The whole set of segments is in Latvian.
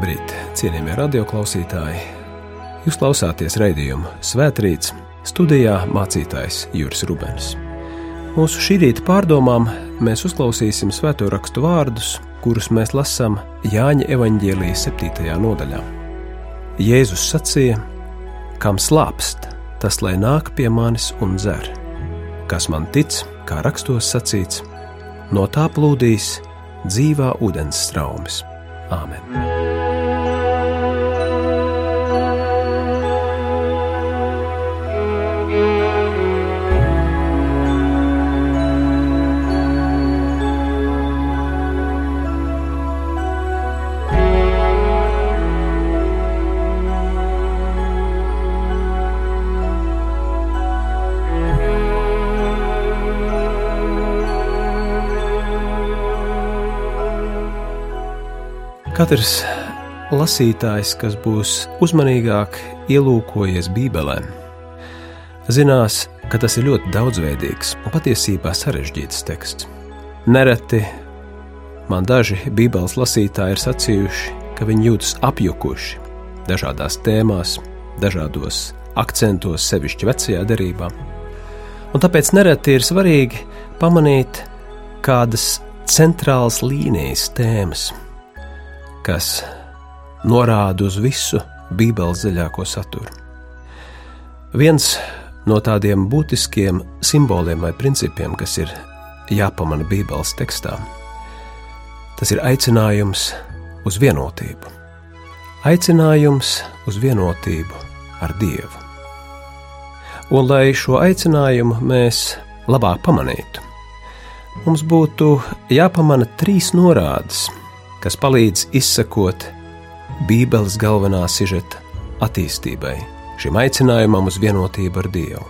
Labrīt, cienījamie radioklausītāji! Jūs klausāties raidījumu Svētrīts, studijā mācītājs Juris Rubens. Mūsu šī rīta pārdomām mēs uzklausīsim svēto rakstu vārdus, kurus mēs lasām Jāņa evaņģēlijas 7. nodaļā. Jēzus sacīja: Kam slāpst, tas lai nāk pie manis un dzer. Kas man tic, kā rakstos sacīts, no tā plūdīs dzīvā ūdens straumes. Āmen! Katrs lasītājs, kas būs uzmanīgāk ielūkojies Bībelē, zinās, ka tas ir ļoti daudzveidīgs un patiesībā sarežģīts teksts. Nereti man daži Bībeles lasītāji ir sacījuši, ka viņi jūtas apjukuši dažādās tēmās, dažādos akcentos, sevišķi vecajā derībā. Un tāpēc nereti ir svarīgi pamanīt kādas centrālas līnijas tēmas, kas norāda uz visu Bībeles dziļāko saturu. Viens no tādiem būtiskiem simboliem vai principiem, kas ir jāpamana Bībeles tekstā, tas ir aicinājums uz vienotību. Aicinājums uz vienotību ar Dievu. Un, lai šo aicinājumu mēs labāk pamanītu, mums būtu jāpamana trīs norādes, kas palīdz izsekot Bībeles galvenā sižeta attīstībai, šim aicinājumam uz vienotību ar Dievu.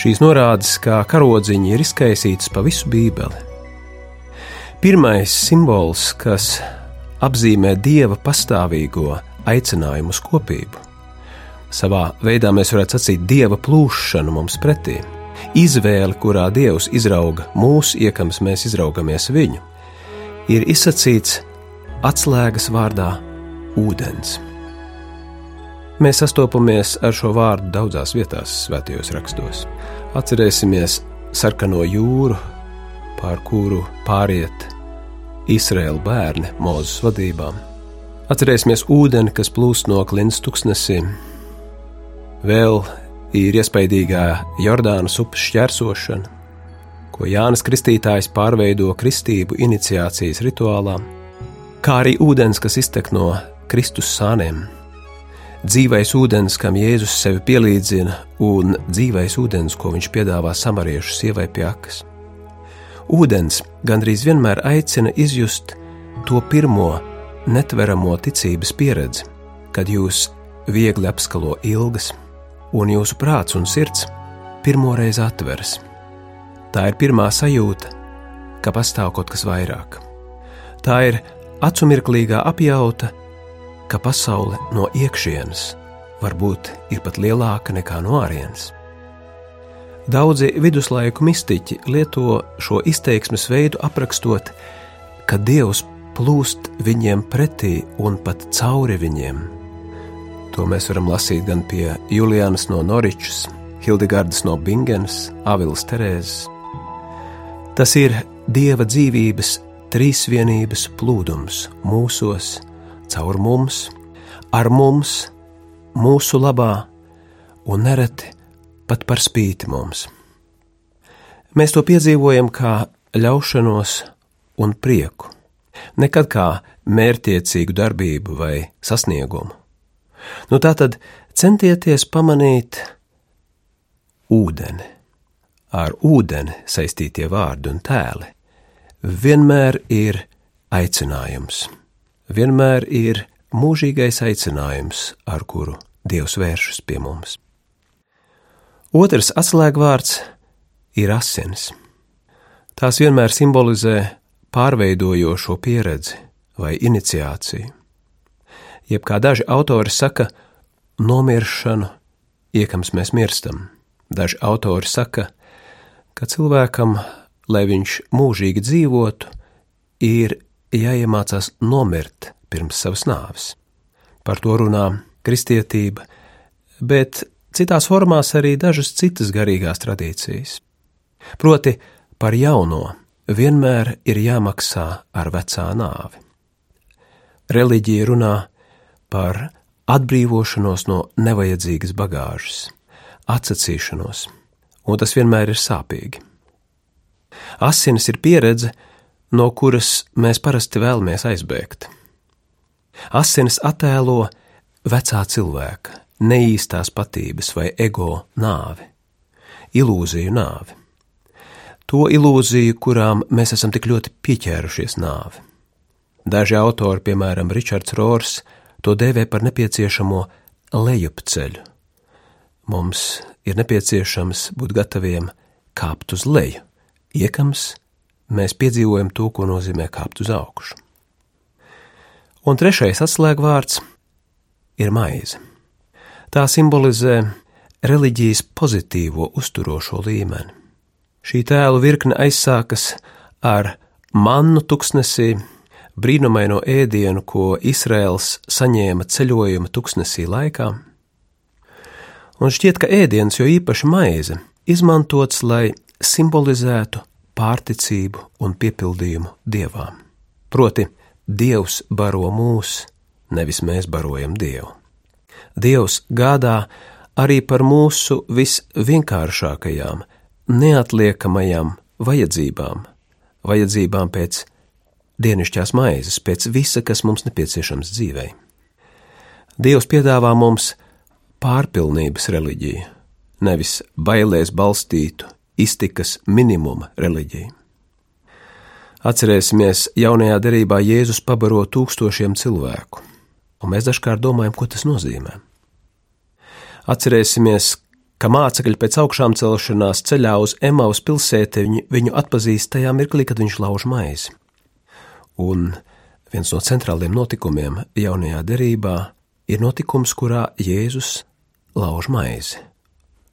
Šīs norādes kā karodziņi ir izkaisītas pa visu Bībeli. Pirmais simbols, kas apzīmē Dieva pastāvīgo aicinājumu uz kopību. Savā veidā mēs varētu sacīt Dieva plūšanu mums pretī, izvēli, kurā Dievs izrauga mūsu iekams, mēs izraugamies viņu ir izsacīts atslēgas vārdā ūdens. Mēs sastopamies ar šo vārdu daudzās vietās, svētajos rakstos. Atcerēsimies sarkano jūru, pār kuru pāriet Izraēla bērni Mozus vadībā. Atcerēsimies ūdeni, kas plūst no klints tuksnesī. Vēl ir iespaidīgā Jordānas upes šķērsošana, ko Jānis Kristītājs pārveido kristību iniciācijas rituālā, kā arī ūdens, kas iztek no Kristus sāniem. Dzīvais ūdens, kam Jēzus sevi pielīdzina, un dzīvais ūdens, ko viņš piedāvā samariešu sievai pie akas. Ūdens gandrīz vienmēr aicina izjust to pirmo netveramo ticības pieredzi, kad jūs viegli apskalo ilgas, un jūsu prāts un sirds pirmoreiz atveras. Tā ir pirmā sajūta, ka pastāv kaut kas vairāk. Tā ir acumirklīgā apjauta, ka pasaule no iekšienes varbūt ir pat lielāka nekā no ārienes. Daudzi viduslaiku mistiķi lieto šo izteiksmes veidu aprakstot, ka Dievs plūst viņiem pretī un pat cauri viņiem. To mēs varam lasīt gan pie Julianas no Noričas, Hildegardas no Bingenas, Avilas Terēzes. Tas ir Dieva dzīvības trīsvienības plūdums mūsos, caur mums, ar mums, mūsu labā un nereti pat par spīti mums. Mēs to piedzīvojam kā ļaušanos un prieku, nekad kā mērķiecīgu darbību vai sasniegumu. Nu, tā tad centieties pamanīt ūdeni ar ūdeni saistītie vārdi un tēli, vienmēr ir aicinājums, vienmēr ir mūžīgais aicinājums, ar kuru Dievs vēršas pie mums. Otrs atslēgvārds ir asins. Tās vienmēr simbolizē pārveidojošo pieredzi vai iniciāciju. Jeb kā daži autori saka, nomiršanu, iekams mēs mirstam. Daži autori saka, ka cilvēkam, lai viņš mūžīgi dzīvotu, ir jāiemācās nomirt pirms savas nāves. Par to runā kristietība, bet citās formās arī dažas citas garīgās tradīcijas. Proti, par jauno vienmēr ir jāmaksā ar vecā nāvi. Reliģija runā par atbrīvošanos no nevajadzīgas bagāžas, atsacīšanos, un tas vienmēr ir sāpīgi. Asinis ir pieredze, no kuras mēs parasti vēlamies aizbēgt. Asinis attēlo vecā cilvēka, neīstās patības vai ego nāvi, ilūziju nāvi. To ilūziju, kurām mēs esam tik ļoti pieķērušies nāvi. Daži autori, piemēram, Ričards Rors, to dēvē par nepieciešamo lejupceļu. Mums ir nepieciešams būt gataviem kāpt uz leju, iekams, mēs piedzīvojam to, ko nozīmē kāpt uz augšu. Un trešais atslēgvārds ir maize. Tā simbolizē reliģijas pozitīvo uzturošo līmeni. Šī tēlu virkne aizsākas ar mannu tuksnesī, brīnumaino ēdienu, ko Izraels saņēma ceļojuma tuksnesī laikā. Un šķiet, ka ēdiens, jo īpaši maize, izmantots, lai simbolizētu pārticību un piepildījumu dievām. Proti, Dievs baro mūs, nevis mēs barojam Dievu. Dievs gādā arī par mūsu visvienkāršākajām, neatliekamajām vajadzībām, vajadzībām pēc dienišķās maizes, pēc visa, kas mums nepieciešams dzīvei. Dievs piedāvā mums pārpilnības reliģiju, nevis bailēs balstītu iztikas minimuma reliģija. Atcerēsimies, jaunajā derībā Jēzus pabaro tūkstošiem cilvēku, un mēs dažkārt domājam, ko tas nozīmē. Atcerēsimies, ka mācekļi pēc augšām celšanās ceļā uz Emaus pilsēti viņu, viņu atpazīst tajā mirklī, kad viņš lauž maizi. Un viens no centrāliem notikumiem jaunajā derībā ir notikums, kurā Jēzus lauž maizi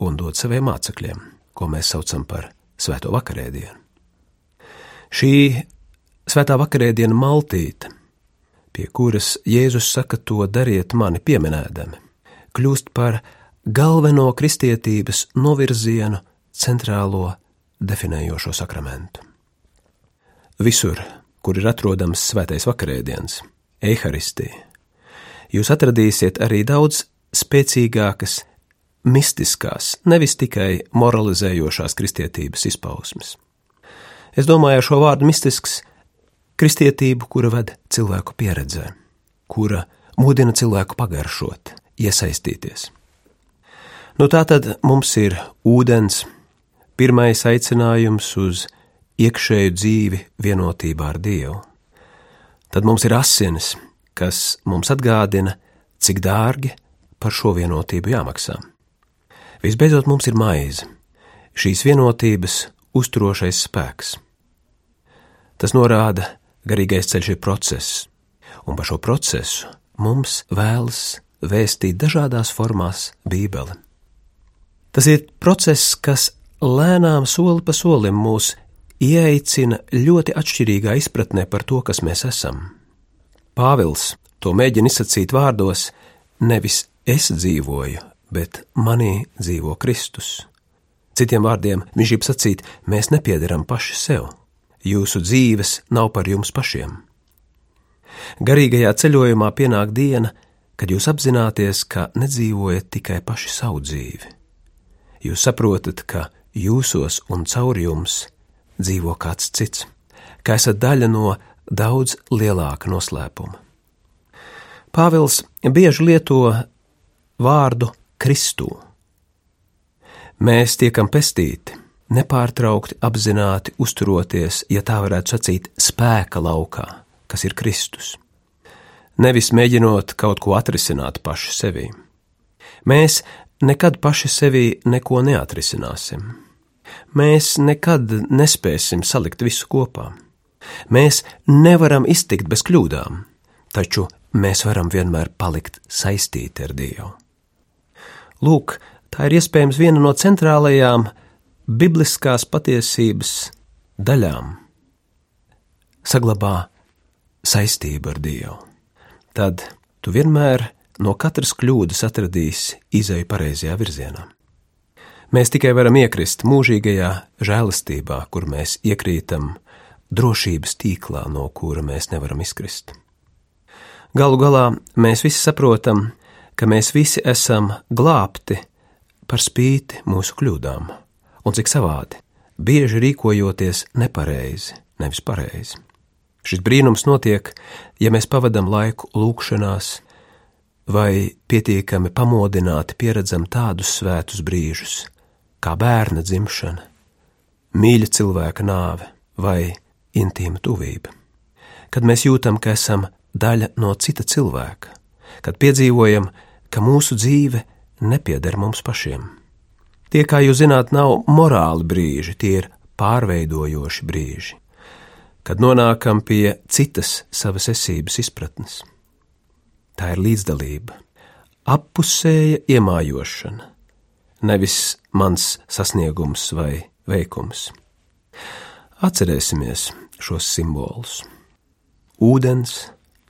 un dod saviem mācekļiem ko mēs saucam par Svēto vakarēdienu. Šī Svētā vakarēdiena maltīte, pie kuras Jēzus saka to dariet mani pieminēdami, kļūst par galveno kristietības novirzienu centrālo definējošo sakramentu. Visur, kur ir atrodams svētais vakarēdiens, eharistija, jūs atradīsiet arī daudz spēcīgākas mistiskās, nevis tikai moralizējošās kristietības izpausmes. Es domāju ar šo vārdu mistisks kristietību, kura ved cilvēku pieredzē, kura mudina cilvēku pagaršot, iesaistīties. Nu, tā tad mums ir ūdens, pirmais aicinājums uz iekšēju dzīvi vienotībā ar Dievu. Tad mums ir asinis, kas mums atgādina, cik dārgi par šo vienotību jāmaksā. Visbeidzot, mums ir maize, šīs vienotības uzturošais spēks. Tas norāda, garīgais ceļš ir process, un par šo procesu mums vēlas vēstīt dažādās formās Bībele. Tas ir process, kas lēnām soli pa solim mūs ieeicina ļoti atšķirīgā izpratnē par to, kas mēs esam. Pāvils to mēģina izsacīt vārdos: nevis es dzīvoju, bet manī dzīvo Kristus. Citiem vārdiem viņš grib sacīt, mēs nepiederam paši sev, jūsu dzīves nav par jums pašiem. Garīgajā ceļojumā pienāk diena, kad jūs apzināties, ka nedzīvojat tikai paši savu dzīvi. Jūs saprotat, ka jūsos un caur jums dzīvo kāds cits, ka esat daļa no daudz lielāka noslēpuma. Pāvils bieži lieto vārdu Kristū. Mēs tiekam pestīti, nepārtraukti apzināti uzturoties, ja tā varētu sacīt, spēka laukā, kas ir Kristus. Nevis mēģinot kaut ko atrisināt paši sevī. Mēs nekad paši sevī neko neatrisināsim. Mēs nekad nespēsim salikt visu kopā. Mēs nevaram iztikt bez kļūdām, taču mēs varam vienmēr palikt saistīti ar Dievu. Lūk, tā ir iespējams viena no centrālajām bibliskās patiesības daļām. Saglabā saistību ar Dievu. tad tu vienmēr no katras kļūdas atradīsi izēju pareizajā virzienā. Mēs tikai varam iekrist mūžīgajā žēlastībā, kur mēs iekrītam drošības tīklā, no kura mēs nevaram izkrist. Galu galā mēs visi saprotam, ka mēs visi esam glābti par spīti mūsu kļūdām, un cik savādi, bieži rīkojoties nepareizi, nevis pareizi. Šis brīnums notiek, ja mēs pavadām laiku lūkšanās, vai pietiekami pamodināti pieredzam tādus svētus brīžus, kā bērna dzimšana, mīļa cilvēka nāve vai intīma tuvība. Kad mēs jūtam, ka esam daļa no cita cilvēka, kad piedzīvojam, ka mūsu dzīve nepieder mums pašiem. Tie, kā jūs zināt, nav morāli brīži, tie ir pārveidojoši brīži kad nonākam pie citas savas esības izpratnes. Tā ir līdzdalība, appusēja iemājošana, nevis mans sasniegums vai veikums. Atcerēsimies šos simbolus. Ūdens,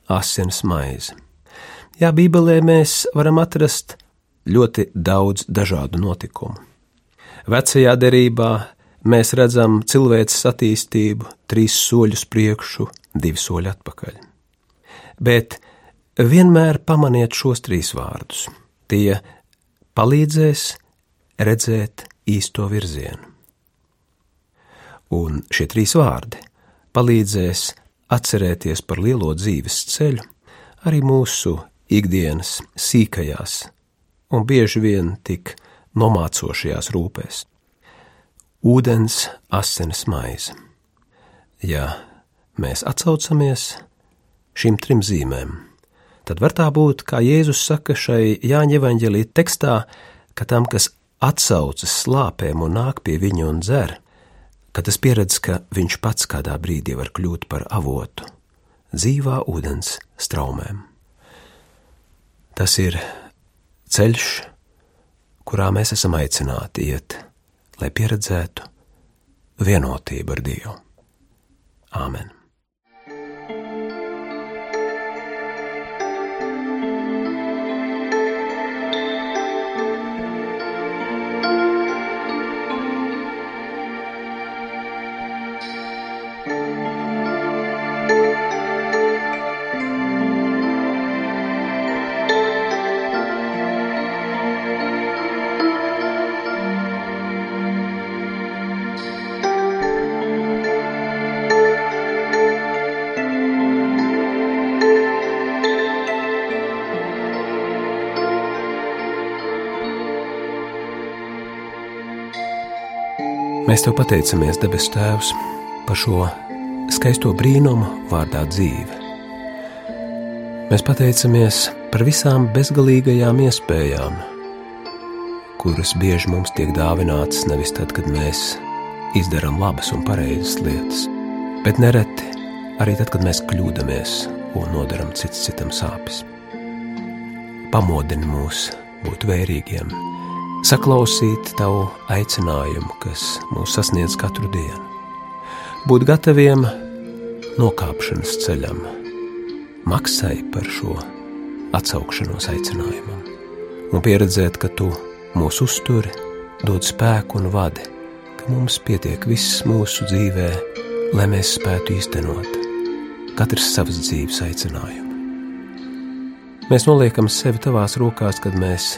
asins maize. Jā, Bībelē mēs varam atrast ļoti daudz dažādu notikumu. Vecajā derībā mēs redzam cilvēces attīstību trīs soļus priekšu, divi soļi atpakaļ. Bet vienmēr pamaniet šos trīs vārdus. Tie palīdzēs redzēt īsto virzienu. Un šie trīs vārdi palīdzēs atcerēties par lielo dzīves ceļu arī mūsu ikdienas sīkajās un bieži vien tik nomācošajās rūpēs ūdens, asinis maize. Ja mēs atsaucamies šīm trim zīmēm, tad var tā būt, kā Jēzus saka šai Jāņa evaņģēlī tekstā, ka tam, kas atsaucas slāpēm un nāk pie viņa un dzer, ka tas pieredz, ka viņš pats kādā brīdī var kļūt par avotu dzīvā ūdens straumēm. Tas ir ceļš, kurā mēs esam aicināti iet lai pieredzētu vienotību ar Dievu. Āmen! Mēs tev pateicamies, debes Tēvs, par šo skaisto brīnumu vārdā dzīve. Mēs pateicamies par visām bezgalīgajām iespējām, kuras bieži mums tiek dāvinātas nevis tad, kad mēs izdarām labas un pareizas lietas, bet nereti arī tad, kad mēs kļūdāmies un nodaram cits citam sāpes. Pamodini mūs būt vērīgiem saklausīt tavu aicinājumu, kas mūs sasniedz katru dienu, būt gataviem nokāpšanas ceļam, maksai par šo atsaukšanos aicinājumam, un pieredzēt, ka tu mūs uzturi, dod spēku un vadi, ka mums pietiek viss mūsu dzīvē, lai mēs spētu īstenot katrs savas dzīves aicinājumu. Mēs noliekam sevi tavās rokās, kad mēs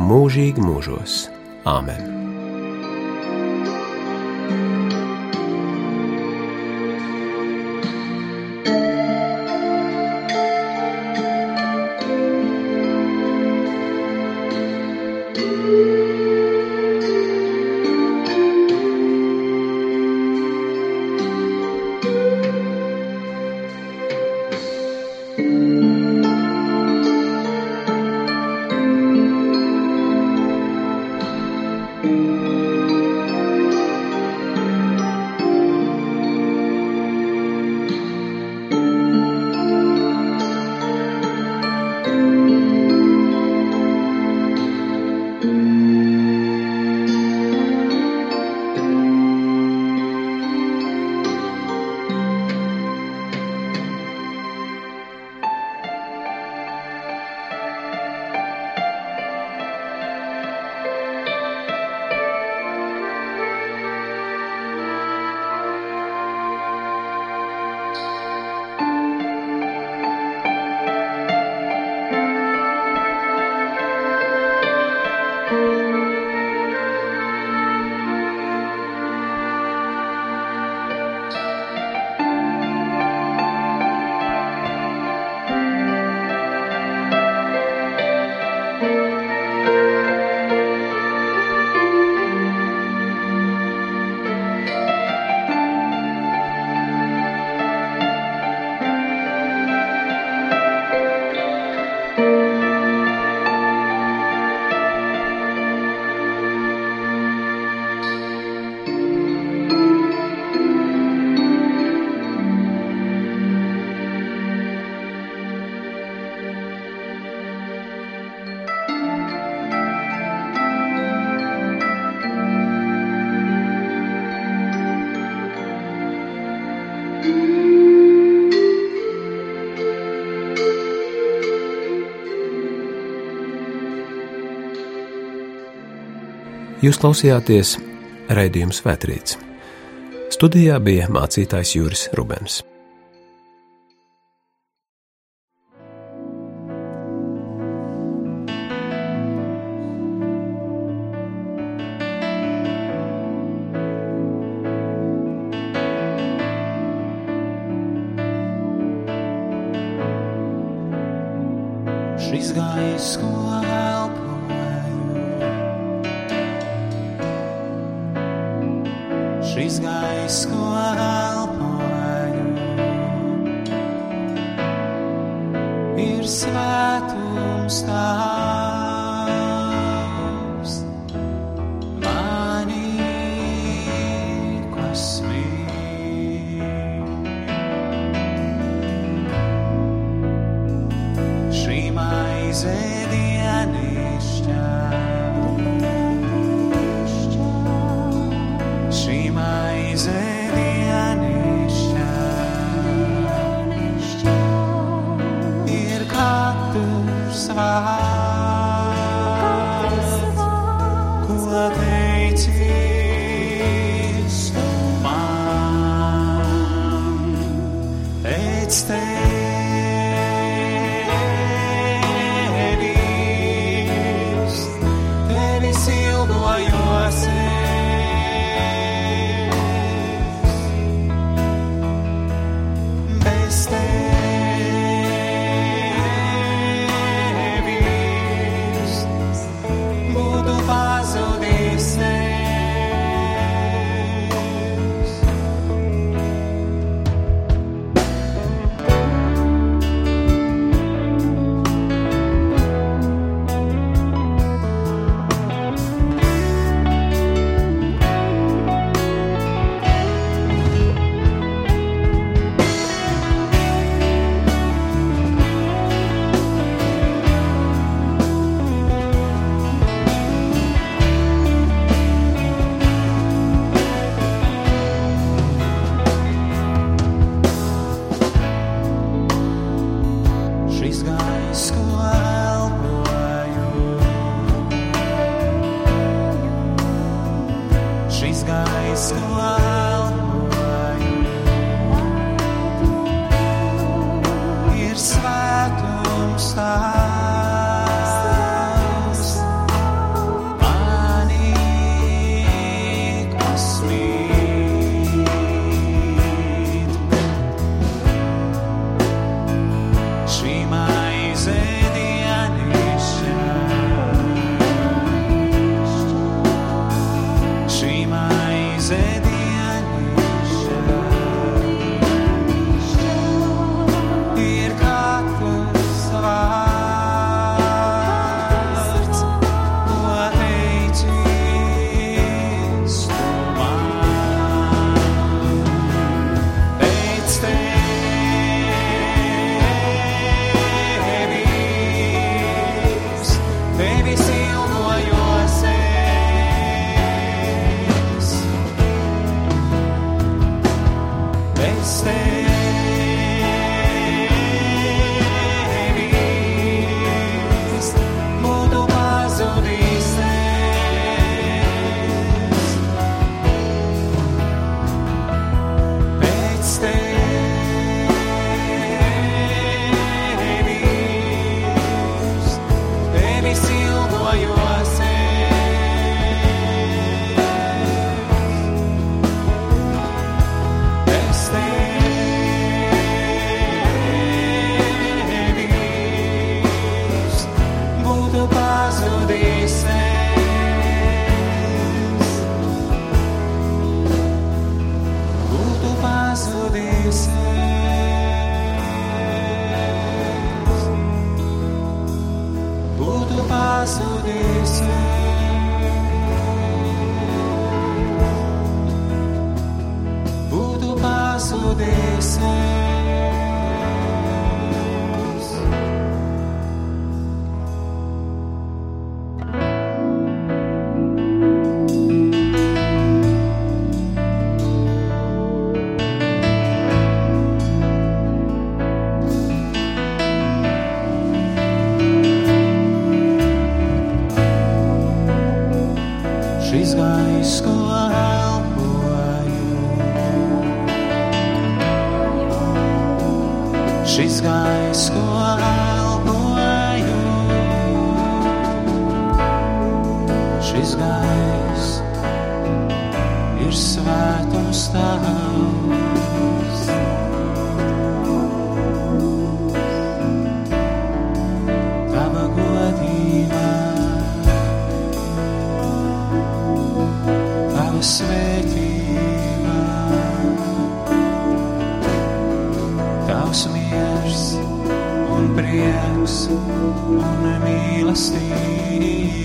mūžīgi mūžos. Āmen! Jūs klausījāties raidījums Vētrīts. Studijā bija mācītājs Juris Rubens. faço descer. on mi milasti.